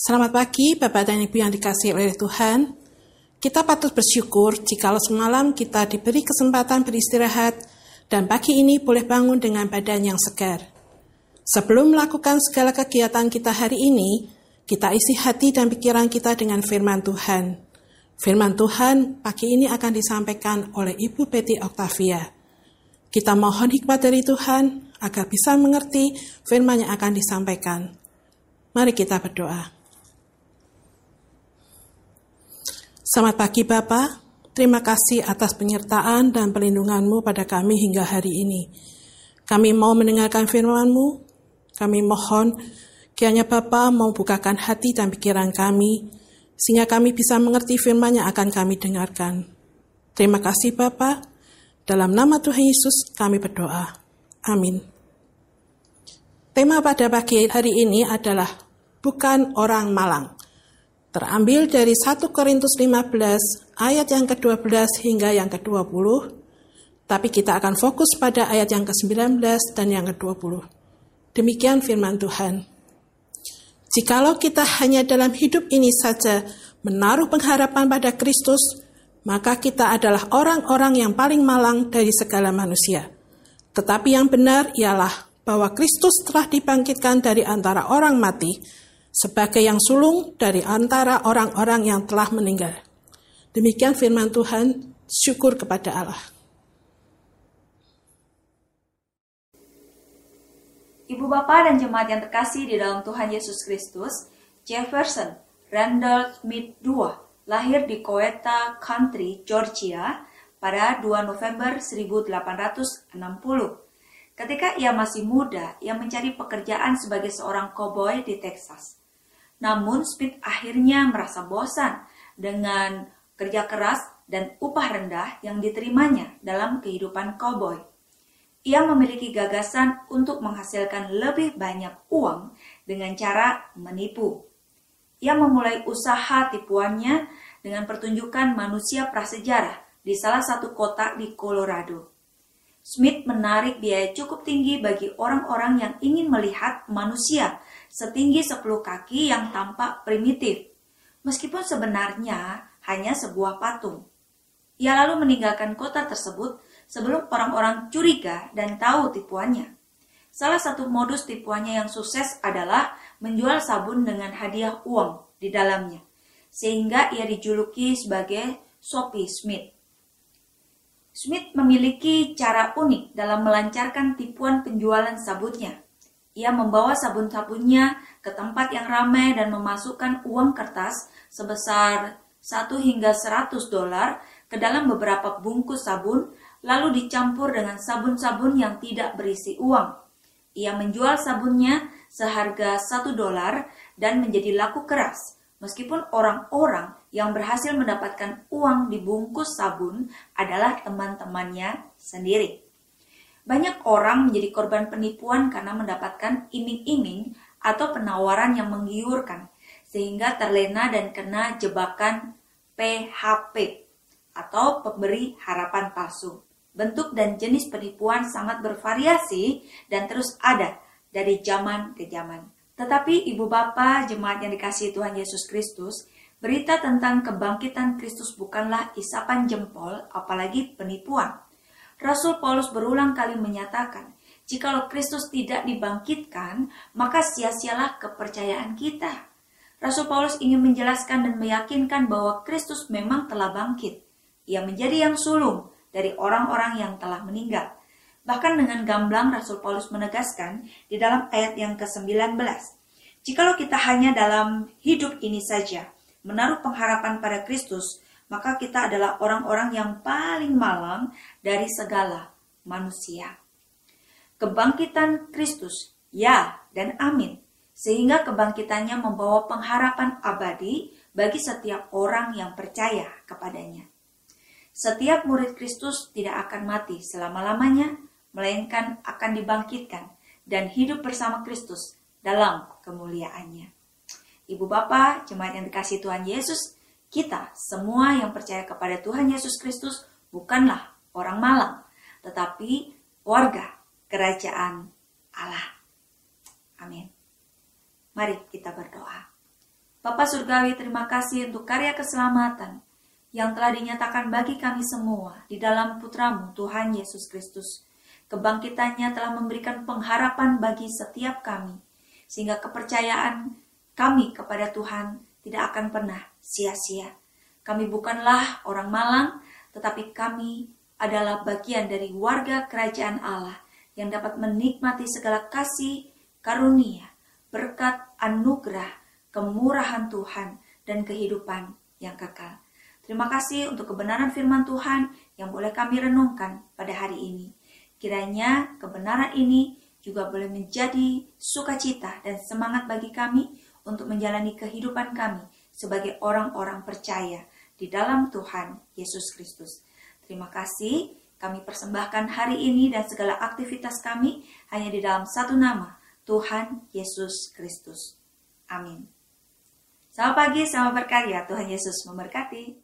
Selamat pagi Bapak dan Ibu yang dikasih oleh Tuhan. Kita patut bersyukur jika semalam kita diberi kesempatan beristirahat dan pagi ini boleh bangun dengan badan yang segar. Sebelum melakukan segala kegiatan kita hari ini, kita isi hati dan pikiran kita dengan firman Tuhan. Firman Tuhan pagi ini akan disampaikan oleh Ibu Betty Octavia. Kita mohon hikmat dari Tuhan agar bisa mengerti firman yang akan disampaikan. Mari kita berdoa. Selamat pagi Bapak, terima kasih atas penyertaan dan perlindunganmu pada kami hingga hari ini. Kami mau mendengarkan firman-Mu, kami mohon kiranya Bapa mau bukakan hati dan pikiran kami, sehingga kami bisa mengerti firman yang akan kami dengarkan. Terima kasih Bapa. Dalam nama Tuhan Yesus kami berdoa. Amin. Tema pada pagi hari ini adalah bukan orang malang terambil dari 1 Korintus 15 ayat yang ke-12 hingga yang ke-20, tapi kita akan fokus pada ayat yang ke-19 dan yang ke-20. Demikian firman Tuhan. Jikalau kita hanya dalam hidup ini saja menaruh pengharapan pada Kristus, maka kita adalah orang-orang yang paling malang dari segala manusia. Tetapi yang benar ialah bahwa Kristus telah dibangkitkan dari antara orang mati, sebagai yang sulung dari antara orang-orang yang telah meninggal. Demikian firman Tuhan, syukur kepada Allah. Ibu Bapak dan jemaat yang terkasih di dalam Tuhan Yesus Kristus, Jefferson Randall Smith II lahir di Coweta Country, Georgia pada 2 November 1860. Ketika ia masih muda, ia mencari pekerjaan sebagai seorang koboi di Texas. Namun Smith akhirnya merasa bosan dengan kerja keras dan upah rendah yang diterimanya dalam kehidupan cowboy. Ia memiliki gagasan untuk menghasilkan lebih banyak uang dengan cara menipu. Ia memulai usaha tipuannya dengan pertunjukan manusia prasejarah di salah satu kota di Colorado. Smith menarik biaya cukup tinggi bagi orang-orang yang ingin melihat manusia setinggi 10 kaki yang tampak primitif, meskipun sebenarnya hanya sebuah patung. Ia lalu meninggalkan kota tersebut sebelum orang-orang curiga dan tahu tipuannya. Salah satu modus tipuannya yang sukses adalah menjual sabun dengan hadiah uang di dalamnya, sehingga ia dijuluki sebagai Sophie Smith. Smith memiliki cara unik dalam melancarkan tipuan penjualan sabunnya. Ia membawa sabun-sabunnya ke tempat yang ramai dan memasukkan uang kertas sebesar 1 hingga 100 dolar ke dalam beberapa bungkus sabun lalu dicampur dengan sabun-sabun yang tidak berisi uang. Ia menjual sabunnya seharga 1 dolar dan menjadi laku keras. Meskipun orang-orang yang berhasil mendapatkan uang di bungkus sabun adalah teman-temannya sendiri. Banyak orang menjadi korban penipuan karena mendapatkan iming-iming atau penawaran yang menggiurkan, sehingga terlena dan kena jebakan PHP atau pemberi harapan palsu. Bentuk dan jenis penipuan sangat bervariasi dan terus ada dari zaman ke zaman. Tetapi ibu bapa jemaat yang dikasihi Tuhan Yesus Kristus, berita tentang kebangkitan Kristus bukanlah isapan jempol apalagi penipuan. Rasul Paulus berulang kali menyatakan, jikalau Kristus tidak dibangkitkan, maka sia-sialah kepercayaan kita. Rasul Paulus ingin menjelaskan dan meyakinkan bahwa Kristus memang telah bangkit. Ia menjadi yang sulung dari orang-orang yang telah meninggal. Bahkan dengan gamblang Rasul Paulus menegaskan di dalam ayat yang ke-19, Jikalau kita hanya dalam hidup ini saja menaruh pengharapan pada Kristus, maka kita adalah orang-orang yang paling malang dari segala manusia. Kebangkitan Kristus, ya dan amin, sehingga kebangkitannya membawa pengharapan abadi bagi setiap orang yang percaya kepadanya. Setiap murid Kristus tidak akan mati selama-lamanya, melainkan akan dibangkitkan dan hidup bersama Kristus dalam kemuliaannya. Ibu Bapak, jemaat yang dikasih Tuhan Yesus, kita semua yang percaya kepada Tuhan Yesus Kristus bukanlah orang malang, tetapi warga kerajaan Allah. Amin. Mari kita berdoa. Bapak Surgawi, terima kasih untuk karya keselamatan yang telah dinyatakan bagi kami semua di dalam putramu Tuhan Yesus Kristus. Kebangkitannya telah memberikan pengharapan bagi setiap kami, sehingga kepercayaan kami kepada Tuhan tidak akan pernah sia-sia. Kami bukanlah orang malang, tetapi kami adalah bagian dari warga kerajaan Allah yang dapat menikmati segala kasih, karunia, berkat, anugerah, kemurahan Tuhan, dan kehidupan yang kekal. Terima kasih untuk kebenaran firman Tuhan yang boleh kami renungkan pada hari ini. Kiranya kebenaran ini juga boleh menjadi sukacita dan semangat bagi kami untuk menjalani kehidupan kami sebagai orang-orang percaya di dalam Tuhan Yesus Kristus. Terima kasih. Kami persembahkan hari ini dan segala aktivitas kami hanya di dalam satu nama, Tuhan Yesus Kristus. Amin. Selamat pagi, selamat berkarya. Tuhan Yesus memberkati.